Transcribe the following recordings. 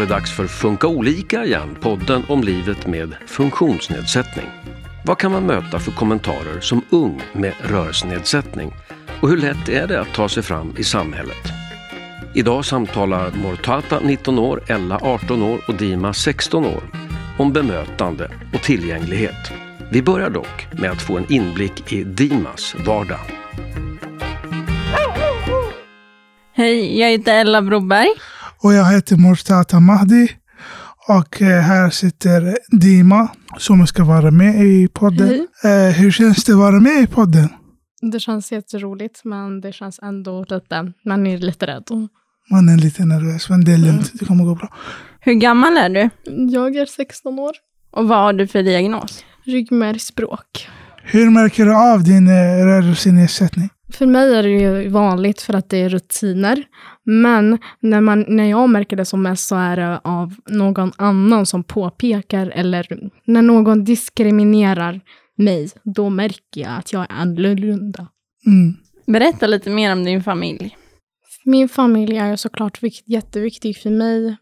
var det dags för Funka olika igen, podden om livet med funktionsnedsättning. Vad kan man möta för kommentarer som ung med rörelsenedsättning? Och hur lätt är det att ta sig fram i samhället? Idag samtalar Mortata 19 år, Ella 18 år och Dima 16 år om bemötande och tillgänglighet. Vi börjar dock med att få en inblick i Dimas vardag. Hej, jag heter Ella Broberg. Och jag heter Mortata Mahdi. Och eh, här sitter Dima som ska vara med i podden. Eh, hur känns det att vara med i podden? Det känns jätteroligt, men det känns ändå lite, man är lite rädd. Man är lite nervös, men det är lugnt. Det kommer gå bra. Hur gammal är du? Jag är 16 år. Och vad har du för diagnos? Ryggmärgsbråk. Hur märker du av din eh, rörelsenedsättning? För mig är det ju vanligt för att det är rutiner. Men när, man, när jag märker det som mest så är det av någon annan som påpekar eller när någon diskriminerar mig, då märker jag att jag är annorlunda. Mm. Berätta lite mer om din familj. Min familj är såklart vikt, jätteviktig för mig.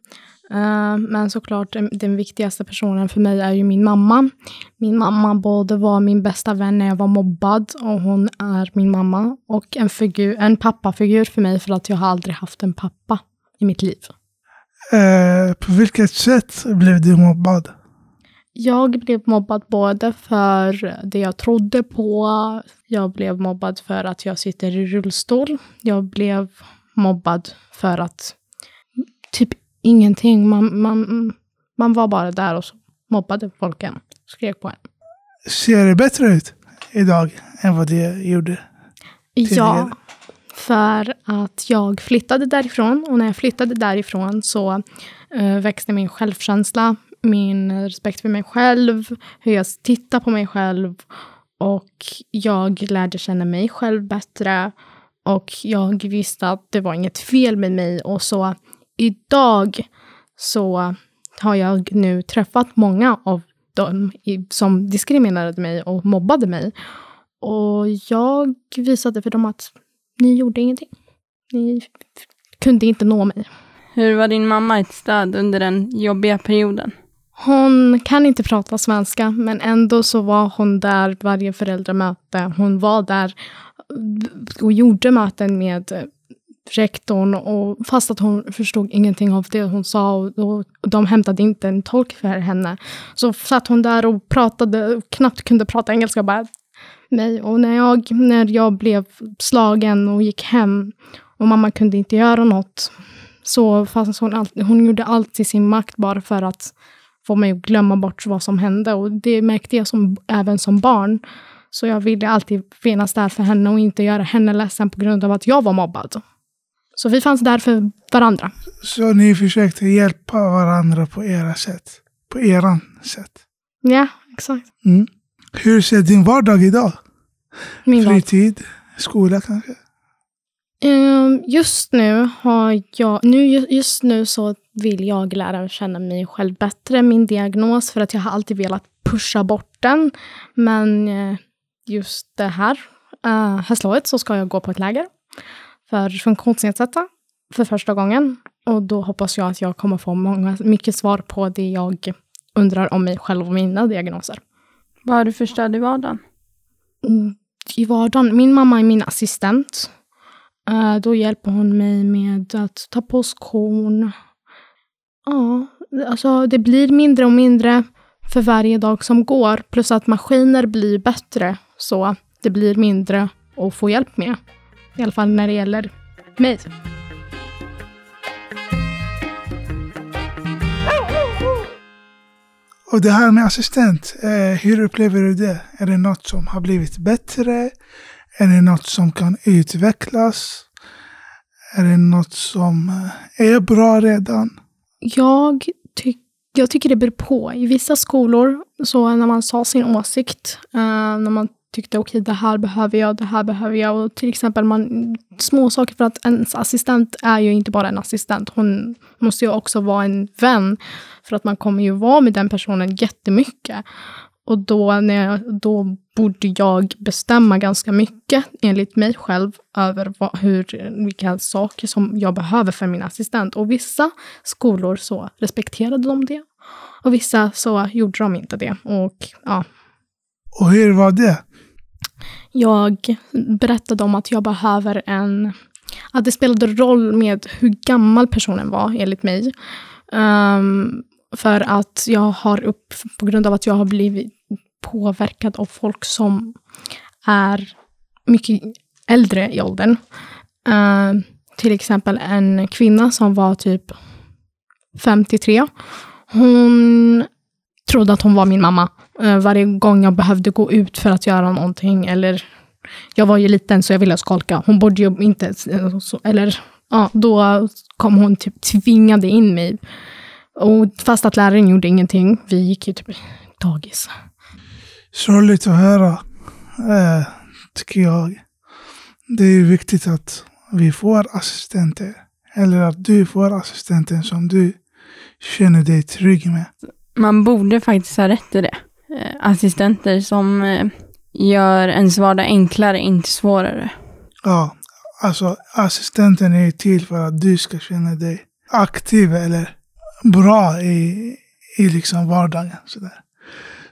Uh, men såklart den, viktigaste personen för mig är ju min mamma. Min mamma både var min bästa vän när jag var mobbad och hon är min mamma. Och en, figur, en pappafigur för mig för att jag har aldrig haft en pappa i mitt liv. Uh, på vilket sätt blev du mobbad? Jag blev mobbad både för det jag trodde på. Jag blev mobbad för att jag sitter i rullstol. Jag blev mobbad för att typ ingenting. Man, man, man var bara där och så mobbade folk en. Skrek på en. Ser det bättre ut idag än vad det gjorde tidigare? Ja, för att jag flyttade därifrån och när jag flyttade därifrån så uh, växte min självkänsla, min respekt för mig själv, hur jag tittar på mig själv och jag lärde känna mig själv bättre och jag visste att det var inget fel med mig och så idag så har jag nu träffat många av dem som diskriminerade mig och mobbade mig. Och jag visade för dem att ni gjorde ingenting. Ni kunde inte nå mig. Hur var din mamma ett stöd under den jobbiga perioden? Hon kan inte prata svenska, men ändå så var hon där varje föräldramöte. Hon var där och gjorde möten med rektorn och fast att hon förstod ingenting av det hon sa och, och, de hämtade inte en tolk för henne. Så satt hon där och pratade och knappt kunde prata engelska bara mig. Och när jag, när jag blev slagen och gick hem och mamma kunde inte göra något så fast hon, all, hon gjorde allt i sin makt bara för att få mig att glömma bort vad som hände. Och det märkte jag som, även som barn. Så jag ville alltid finnas där för henne och inte göra henne ledsen på grund av att jag var mobbad. Så vi fanns där för varandra. Så ni försökte hjälpa varandra på era sätt? På eran sätt? Ja, exakt. Mm. Hur ser din vardag idag? Min Fritid? Skola kanske? Um, just nu har jag, nu, just nu så vill jag lära känna mig själv bättre, min diagnos, för att jag har alltid velat pusha bort den. Men uh, just det här höstlovet så ska jag gå på ett läger för funktionsnedsatta för första gången. Och då hoppas jag att jag kommer få många, mycket svar på det jag undrar om mig själv och mina diagnoser. Vad har du för stöd i vardagen? Mm, I vardagen? Min mamma är min assistent. Uh, då hjälper hon mig med att ta på skon. Ja, alltså det blir mindre och mindre för varje dag som går. Plus att maskiner blir bättre, så det blir mindre att få hjälp med. I alla fall när det gäller mig. Och det här med assistent, eh, hur upplever du det? Är det något som har blivit bättre? Är det något som kan utvecklas? Är det något som eh, är bra redan? Jag, ty jag tycker det beror på. I vissa skolor, så när man sa sin åsikt, uh, när man tyckte okej, okay, det här behöver jag, det här behöver jag. Och till exempel man, små saker för att ens assistent är ju inte bara en assistent. Hon måste ju också vara en vän. För att man kommer ju vara med den personen jättemycket. Och då, när jag, då borde jag bestämma ganska mycket, enligt mig själv, över vad, hur, vilka saker som jag behöver för min assistent. Och vissa skolor så respekterade de det. Och vissa så gjorde de inte det. Och ja, Och hur var det? Jag berättade om att jag behöver en... Att det spelade roll med hur gammal personen var, enligt mig. Um, för att jag har upp, på grund av att jag har blivit påverkad av folk som är mycket äldre i åldern. Uh, till exempel en kvinna som var typ 53. Hon trodde att hon var min mamma. Eh, varje gång jag behövde gå ut för att göra någonting. Eller jag var ju liten så jag ville skolka. Hon borde ju inte... Eh, eller ja, då kom hon typ tvingade in mig. Och fast att läraren gjorde ingenting. Vi gick ju typ dagis. Sorgligt att höra, eh, tycker jag. Det är viktigt att vi får assistenter. Eller att du får assistenten som du känner dig trygg med. Man borde faktiskt ha rätt till det. Eh, Assistenter som eh, gör ens vardag enklare, inte svårare. Ja, alltså assistenten är till för att du ska känna dig aktiv eller bra i, i liksom vardagen. Sådär.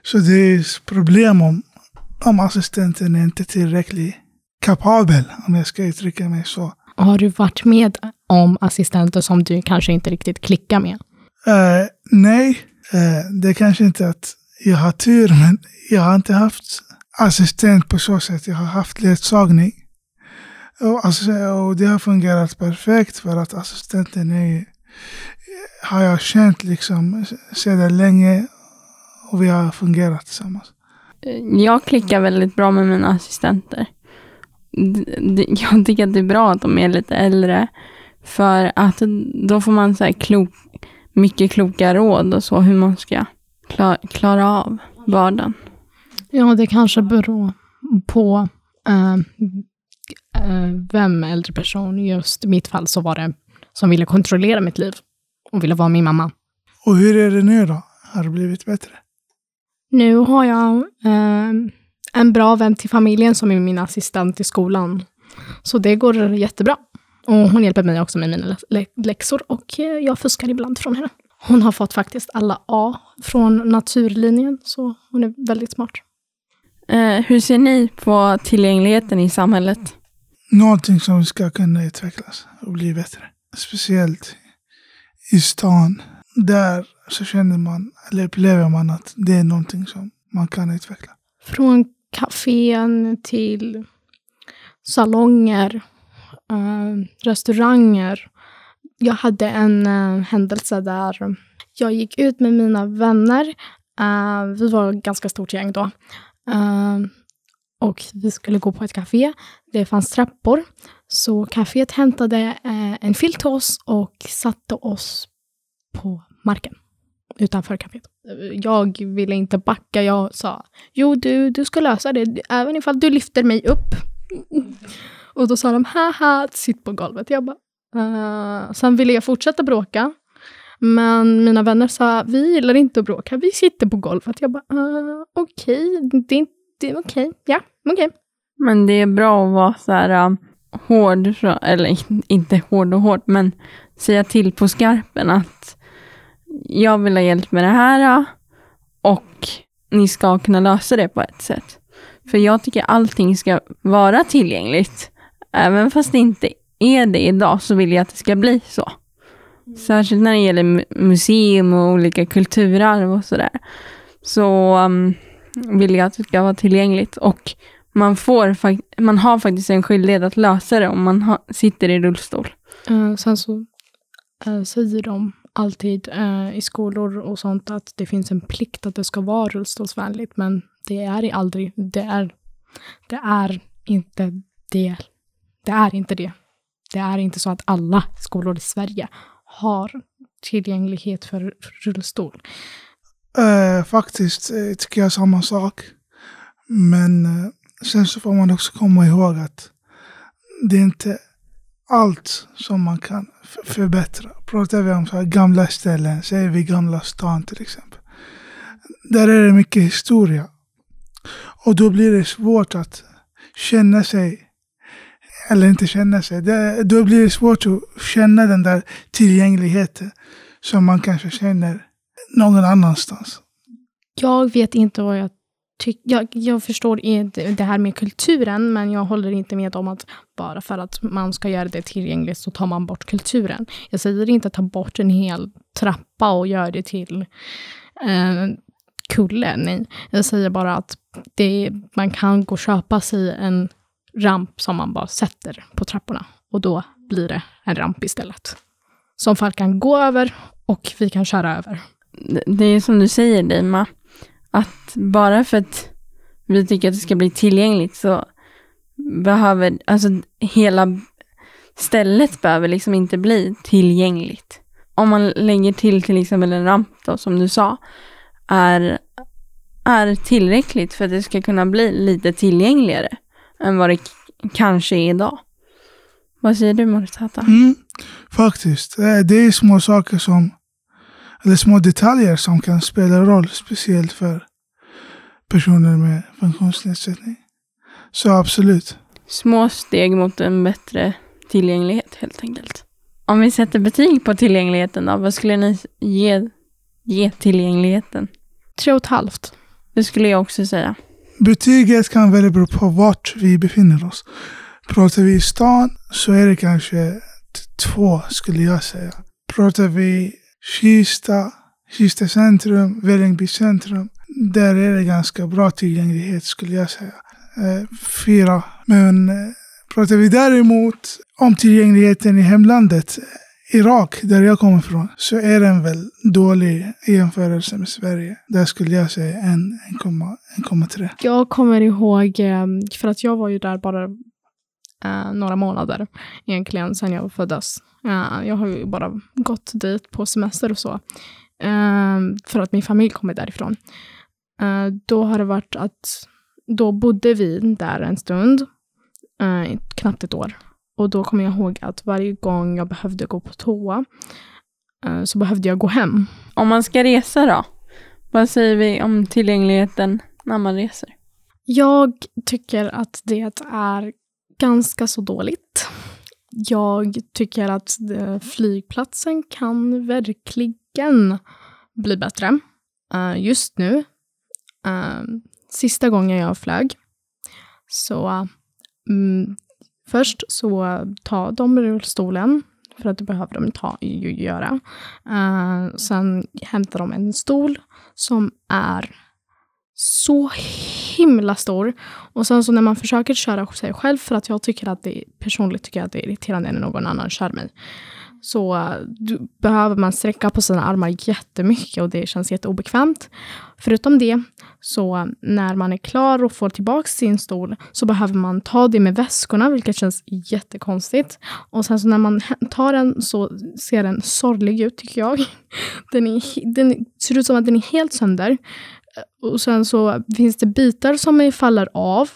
Så det är problem om, om assistenten är inte tillräckligt kapabel, om jag ska uttrycka mig så. Har du varit med om assistenter som du kanske inte riktigt klickar med? Eh, nej, Eh, det är kanske inte att jag har tur, men jag har inte haft assistent på så sätt. Jag har haft ledsagning. Och, alltså, och det har fungerat perfekt för att assistenten är, har jag känt liksom sedan länge och vi har fungerat tillsammans. Eh, jag klickar väldigt bra med mina assistenter. Jag tycker att det är bra att de är lite äldre. För att då får man så här klok, mycket kloka råd och så hur man ska klara, klara av vardagen. Ja, det kanske beror på eh, eh, vem äldre person. Just i mitt fall så var det som ville kontrollera mitt liv och ville vara min mamma. Och hur är det nu då? Har det blivit bättre? Nu har jag eh, en bra vän till familjen som är min assistent i skolan. Så det går jättebra. Och hon hjälper mig också med mina lä- lä- läxor och eh, jag fuskar ibland från henne. Hon har fått faktiskt alla A från naturlinjen, så hon är väldigt smart. Eh, hur ser ni på tillgängligheten i samhället? Någonting som ska kunna utvecklas och bli bättre. Speciellt i stan. Där så känner man, eller upplever man att det är någonting som man kan utveckla. Från kafén till salonger, Eh, restauranger. Jag hade en eh, händelse där jag gick ut med mina vänner. Eh, vi var ett ganska stort gäng då. Och vi skulle gå på ett café. Det fanns trappor. Så kaféet hämtade en filt till oss och satte oss på marken utanför kaféet. Jag ville inte backa. Jag sa, jo du, du ska lösa det, även ifall du lyfter mig upp. Och då sa de, haha, sitt på golvet. Jag bara, uh. Sen ville jag fortsätta bråka. Men mina vänner sa, vi gillar inte att bråka, vi sitter på golvet. Jag bara, uh, okej, det är inte, okej, ja, okej. Men det är bra att vara så här um, hård, så- eller inte hård och hård, men säga till på skarpen att jag vill ha hjälp med det här uh, och ni ska kunna lösa det på ett sätt. För jag tycker allting ska vara tillgängligt. Även fast det inte är det idag så vill jag att det ska bli så. Särskilt när det gäller mu- museum och olika kulturarv och sådär. Så um, vill jag att det ska vara tillgängligt. Och man, får, man har faktiskt en skyldighet att lösa det om man ha, sitter i rullstol. Eh, sen så eh, säger de alltid eh, i skolor och sånt att det finns en plikt att det ska vara rullstolsvänligt, men det är aldrig. Det är, det är inte det. Det är inte det. Det är inte så att alla skolor i Sverige har tillgänglighet för rullstol. Eh, faktiskt eh, tycker jag samma sak. Men eh, sen så får man också komma ihåg att det är inte allt som man kan förbättra. Pratar vi om så här gamla ställen, säger vi Gamla stan till exempel. där är det mycket historia. Och då blir det svårt att känna sig, eller inte känna sig, det, då blir det svårt att känna den där tillgängligheten som man kanske känner någon annanstans. Jag vet inte vad jag tycker. Jag, jag förstår det här med kulturen, men jag håller inte med om att bara för att man ska göra det tillgängligt så tar man bort kulturen. Jag säger inte att ta bort en hel trappa och göra det till eh, kulle. Nej, jag säger bara att det, man kan gå och köpa sig en ramp som man bara sätter på trapporna och då blir det en ramp istället. Som folk kan gå över och vi kan köra över. Det- är som du säger Dima, att bara för att vi tycker att det ska bli tillgängligt så behöver, alltså hela stället behöver liksom inte bli tillgängligt. Om man lägger till till exempel en ramp då, som du sa, är, är tillräckligt för att det ska kunna bli lite tillgängligare än vad det kanske är idag. Vad säger du Moritata? Mm, faktiskt. Eh, Det är små saker som, eller små detaljer som kan spela roll, speciellt för personer med funktionsnedsättning. Så absolut. Små steg mot en bättre tillgänglighet helt enkelt. Om vi sätter betyg på tillgängligheten då, vad skulle ni ge, ge tillgängligheten? Tre och ett halvt. Det skulle jag också säga. Betyget kan väldigt bero på vart vi befinner oss. Pratar vi i stan så är det kanske två skulle jag säga. Pratar vi Kista, Kista centrum, Vällingby centrum. Där är det ganska bra tillgänglighet skulle jag säga. Eh, fyra. Men eh, pratar vi däremot om tillgängligheten i hemlandet, Irak, där jag kommer ifrån, så är den väl dålig i jämförelse med Sverige. Där skulle jag säga 1,3. Jag kommer ihåg, ehm, för att jag var ju där bara eh, några månader egentligen sedan jag föddes. Eh, jag har ju bara gått dit på semester och så. Eh, för att min familj kommer därifrån. Eh, då har det varit att, då bodde vi där en stund, eh, knappt ett år. Och då kommer jag ihåg att varje gång jag behövde gå på toa eh, så behövde jag gå hem. Om man ska resa då? Vad säger vi om tillgängligheten när man reser? Jag tycker att det är ganska så dåligt. Jag tycker att eh, flygplatsen kan verkligen bli bättre. Eh, just nu, sista gången jag flög, så mm, först så tar de rullstolen, för att det behöver de ta, ju göra. Uh, sen hämtar de en stol som är så himla stor. Och sen så när man försöker köra sig själv, för att jag tycker att det personligt tycker jag att det är irriterande när någon annan kör mig. Så eh, du, behöver man sträcka på sina armar jättemycket och det känns jätteobekvämt. Förutom det, så eh, när man är klar och får tillbaka sin stol så behöver man ta det med väskorna, vilket känns jättekonstigt. Och sen så när man tar den så ser den sorglig ut tycker jag. Den, är, den ser ut som att den är helt sönder. Och sen så finns det bitar som faller av.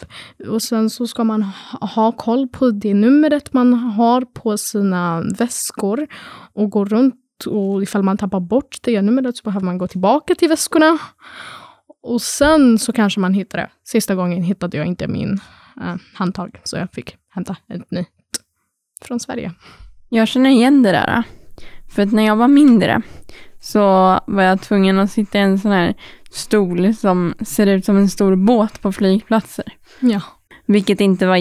Och sen så ska man ha, ha koll på det numret man har på sina väskor. Och gå runt och ifall man tappar bort det numret så behöver man gå tillbaka till väskorna. Och sen så kanske man hittar det. Sista gången hittade jag inte min eh, handtag så jag fick hämta ett nytt från Sverige. Jag känner igen det där. För att när jag var mindre så var jag tvungen att sitta i en sån här stol som ser ut som en stor båt på flygplatser. Ja. Vilket inte var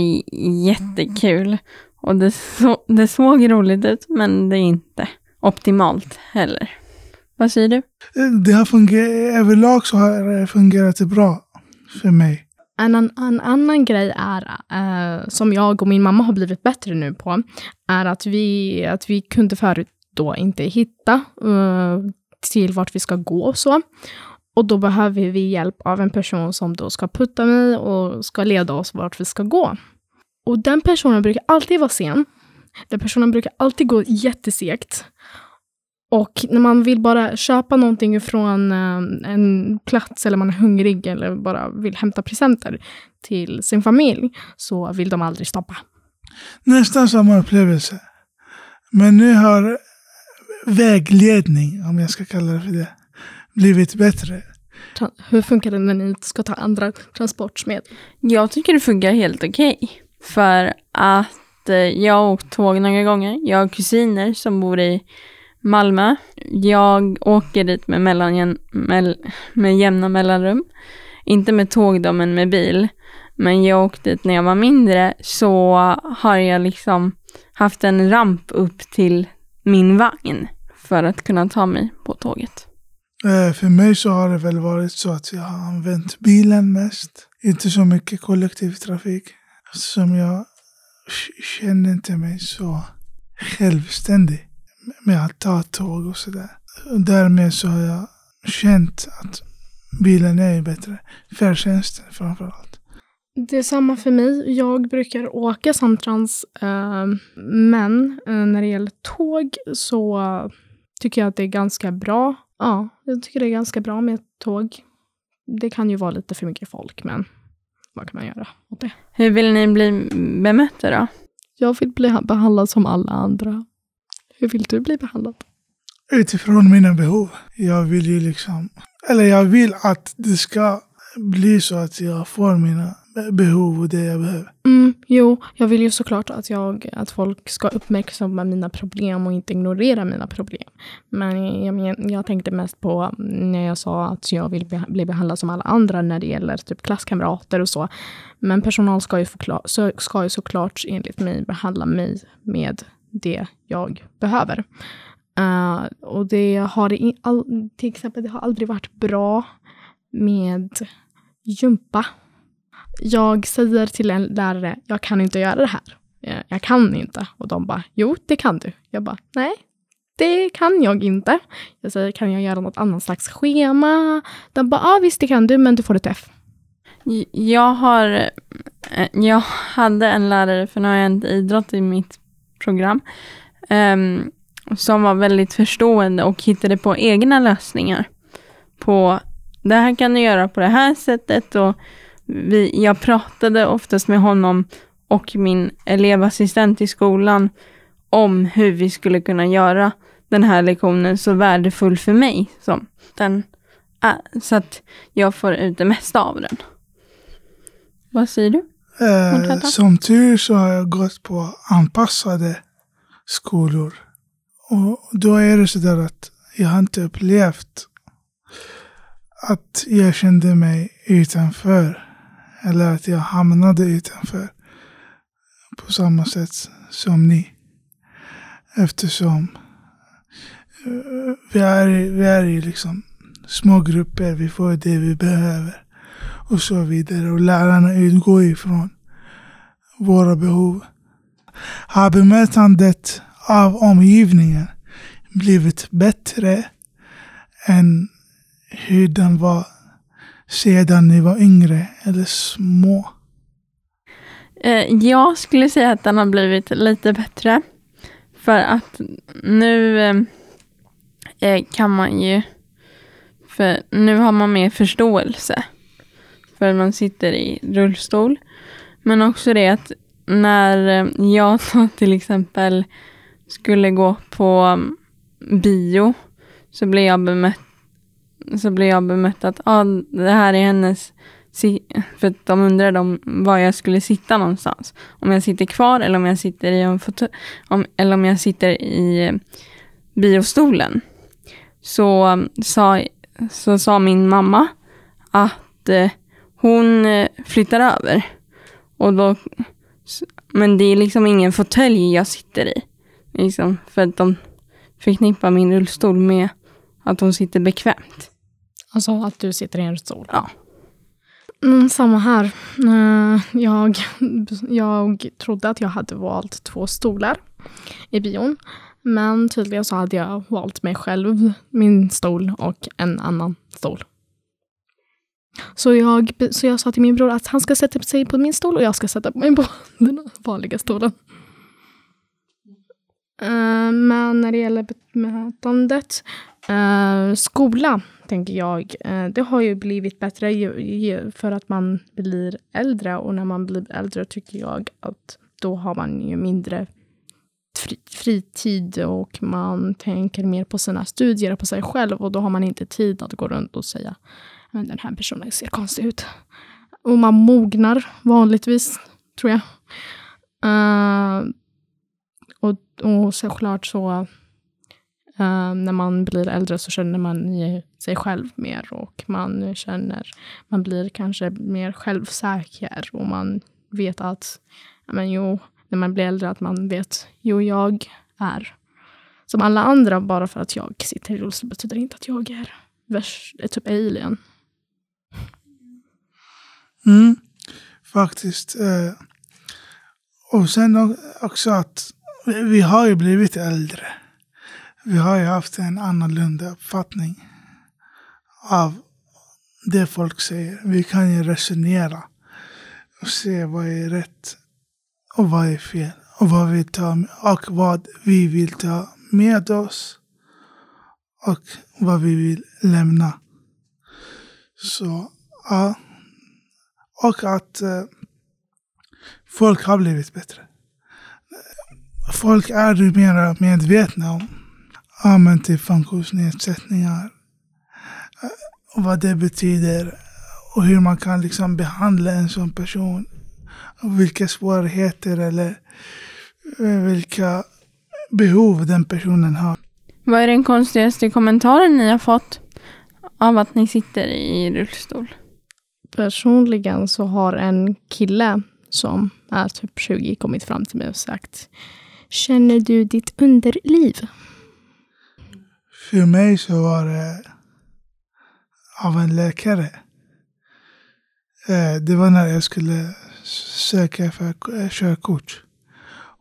jättekul. Och det, så, det såg roligt ut, men det är inte optimalt heller. Vad säger du? Det har fungerat, överlag så har det fungerat bra för mig. En, an, en annan grej är, eh, som jag och min mamma har blivit bättre nu på, är att vi, att vi kunde förut då inte hitta eh, till vart vi ska gå och så. Och då behöver vi hjälp av en person som då ska putta mig och ska leda oss vart vi ska gå. Och den personen brukar alltid vara sen. Den personen brukar alltid gå jättesegt. Och när man vill bara köpa någonting från eh, en plats eller man är hungrig eller bara vill hämta presenter till sin familj så vill de aldrig stoppa. Nästan samma upplevelse. Men nu har vägledning, om jag ska kalla det för det, blivit bättre. Hur funkar det när ni ska ta andra transportmedel? Jag tycker det funkar helt okej. För att eh, jag har åkt tåg några gånger. Jag har kusiner som bor i Malmö. Jag åker dit med, mellan, med, med jämna mellanrum. Inte med tåg då, men med bil. Men jag åkte dit när jag var mindre så har jag liksom haft en ramp upp till min vagn för att kunna ta mig på tåget. Eh, för mig så har det väl varit så att jag har använt bilen mest. Inte så mycket kollektivtrafik. Eftersom jag känner inte mig så självständig med att ta tåg och sådär. Därmed så har jag känt att bilen är bättre. Färdtjänsten framförallt. Det är samma för mig. Jag brukar åka Samtrans, eh, men eh, när det gäller tåg så tycker jag att det är ganska bra. Ja, jag tycker det är ganska bra med tåg. Det kan ju vara lite för mycket folk, men vad kan man göra åt det? Hur vill ni bli bemötta då? Jag vill bli behandlad som alla andra. Hur vill du bli behandlad? Utifrån mina behov. Jag vill ju liksom, eller jag vill att det ska bli så att jag får mina behov och det jag behöver. Mm, jo, jag vill ju såklart att, jag, att folk ska uppmärksamma mina problem och inte ignorera mina problem. Men jag, men, jag tänkte mest på när jag sa att jag vill be, bli behandlad som alla andra när det gäller typ klasskamrater och så. Men personal ska ju, förklar, så, ska ju såklart enligt mig behandla mig med det jag behöver. Uh, och det har all, till exempel, det har aldrig varit bra med gympa. Jag säger till en lärare, jag kan inte göra det här. Eh, jag, kan inte. Och de bara, jo det kan du. Jag bara, nej det kan jag inte. Jag säger, kan jag göra något annat slags schema? De bara, ja visst det kan du, men du får ett F. Jag har, eh, jag hade en lärare, för nu har jag inte idrott i mitt program, um, som var väldigt förstående och hittade på egna lösningar. På det här kan du göra på det här sättet och vi, jag pratade oftast med honom och min elevassistent i skolan om hur vi skulle kunna göra den här lektionen så värdefull för mig som den är, så att jag får ut det mesta av den. Vad säger du? Eh, som tur så har jag gått på anpassade skolor. Och då är det så där att jag har inte upplevt att jag kände mig utanför. Eller att jag hamnade utanför på samma sätt som ni. Eftersom eh, vi är, i- vi är i liksom små grupper, vi får det vi behöver och så vidare. Och lärarna utgår ifrån våra behov. Har bemötandet av omgivningen blivit bättre än hur den var sedan ni var yngre eller små? Eh, jag skulle säga att den har blivit lite bättre. För att nu eh, eh, kan man ju, för nu har man mer förståelse. För man sitter i rullstol. Men också det att när jag till exempel skulle gå på mm, bio så blev jag bemött, så blev jag bemött att ah, det här är hennes si- för att de undrade om var jag skulle sitta någonstans. Om jag sitter kvar eller om jag sitter i en om, eller om jag sitter i eh, biostolen. Så, sa, så sa min mamma att eh, hon eh, flyttar över. Och då, men det är liksom ingen fåtölj jag sitter i. Liksom, för att de förknippar min rullstol med att hon sitter bekvämt. Alltså att du sitter i en stol. Ja. Mm, samma här. Eh, jag, jag trodde att jag hade valt två stolar i bion. Men tydligen så hade jag valt mig själv, min stol och en annan stol. Så jag, så jag sa till min bror att han ska sätta sig på min stol och jag ska sätta mig på den vanliga stolen. Eh, Men när det gäller bemötandet, eh, skola tänker jag, eh, det har ju blivit bättre för att man blir äldre och när man blir äldre tycker jag att då har man ju mindre fritid och man tänker mer på sina studier och på sig själv och då har man inte tid att gå runt och säga men den här personen ser konstig ut. Och man mognar vanligtvis, tror jag. Uh, och, och såklart så Um, när man blir äldre så känner man sig själv mer och man känner, man blir kanske mer självsäker och man vet att, men jo, när man blir äldre att man vet, jo, jag är som alla andra. Bara för att jag sitter i rullstol betyder inte att jag är, är typ alien. Mm, faktiskt. Eh, och sen också att vi har ju blivit äldre. Vi har ju haft en annorlunda uppfattning av det folk säger. Vi kan ju resonera och se vad är rätt och vad är fel. Och vad vi, tar, och vad vi vill ta med oss. Och vad vi vill lämna. Så, ja. Och att eh, folk har blivit bättre. Folk är mer medvetna om ja, men till funktionsnedsättningar. Och vad det betyder. Och hur man kan liksom behandla en sån person. Och vilka svårigheter eller eh, vilka behov den personen har. Vad är den konstigaste kommentaren ni har fått av att ni sitter i rullstol? Personligen så har en kille som är typ 20 kommit fram till mig och sagt Känner du ditt underliv? För mig så var det av en läkare. Eh, det var när jag skulle söka för eh, körkort.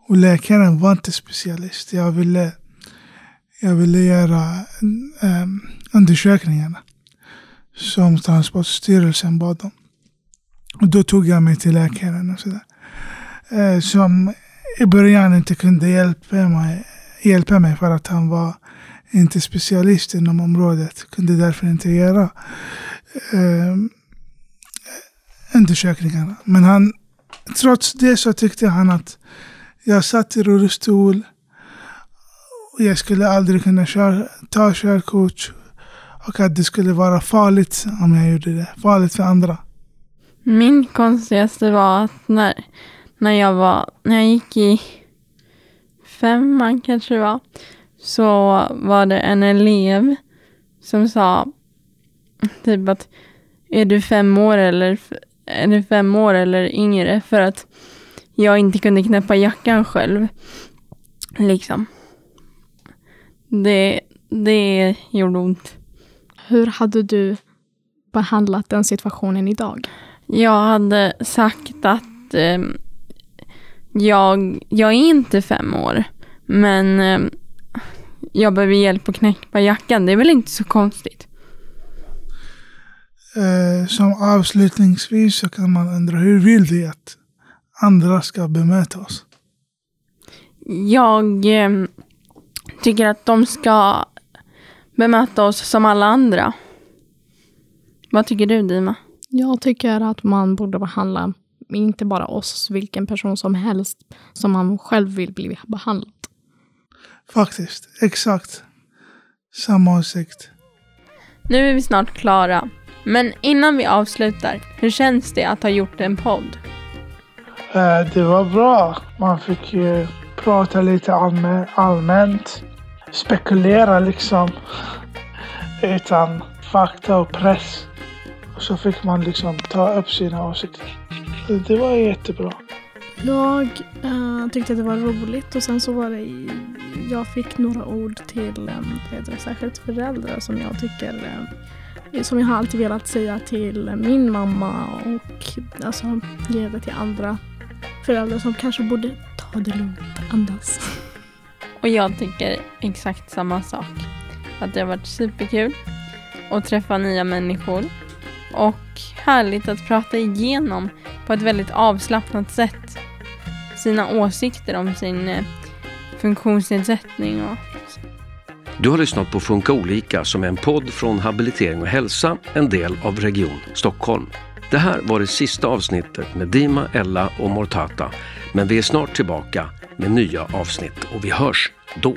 Och läkaren var inte specialist. Jag ville, jag ville göra um, undersökningarna som Transportstyrelsen bad om. Och då tog jag mig till läkaren och sådär. Eh, som i början inte kunde hjälpa mig, hjälpa mig för att han var inte specialist inom området. Kunde därför inte göra eh, undersökningarna. Men han, trots det så tyckte han att jag satt i rullstol. Och jag skulle aldrig kunna köra, ta körkort. Och att det skulle vara farligt om jag gjorde det. Farligt för andra. Min konstigaste var att när, när jag var, när jag gick i femman kanske det var, så var det en elev som sa typ att är du fem år eller är du fem år eller yngre för att jag inte kunde knäppa jackan själv. Liksom. Det, det gjorde ont. Hur hade du behandlat den situationen idag? Jag hade sagt att eh, jag, jag är inte fem år, men eh, jag behöver hjälp att knäppa jackan. Det är väl inte så konstigt? Eh, som avslutningsvis så kan man undra, hur vill du att andra ska bemöta oss? Jag eh, tycker att de ska bemöta oss som alla andra. Vad tycker du Dima? Jag tycker att man borde behandla inte bara oss, vilken person som helst, som man själv vill bli behandlad. Faktiskt, exakt. Samma åsikt. Nu är vi snart klara. Men innan vi avslutar, hur känns det att ha gjort en podd? Eh, det var bra. Man fick ju prata lite allmänt. Spekulera liksom. Utan fakta och press. Och så fick man liksom ta upp sina åsikter. Det var jättebra. Jag äh, tyckte det var roligt och sen så var det jag fick några ord till äh, särskilt föräldrar som jag tycker äh, som jag har alltid velat säga till min mamma och alltså ge det till andra föräldrar som kanske borde ta det lugnt, andas. Och jag tycker exakt samma sak. Att det har varit superkul att träffa nya människor och härligt att prata igenom på ett väldigt avslappnat sätt sina åsikter om sin eh, funktionsnedsättning. Och... Du har lyssnat på Funka olika som är en podd från Habilitering och hälsa, en del av Region Stockholm. Det här var det sista avsnittet med Dima, Ella och Mortata. Men vi är snart tillbaka med nya avsnitt och vi hörs då.